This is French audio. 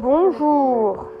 Bonjour.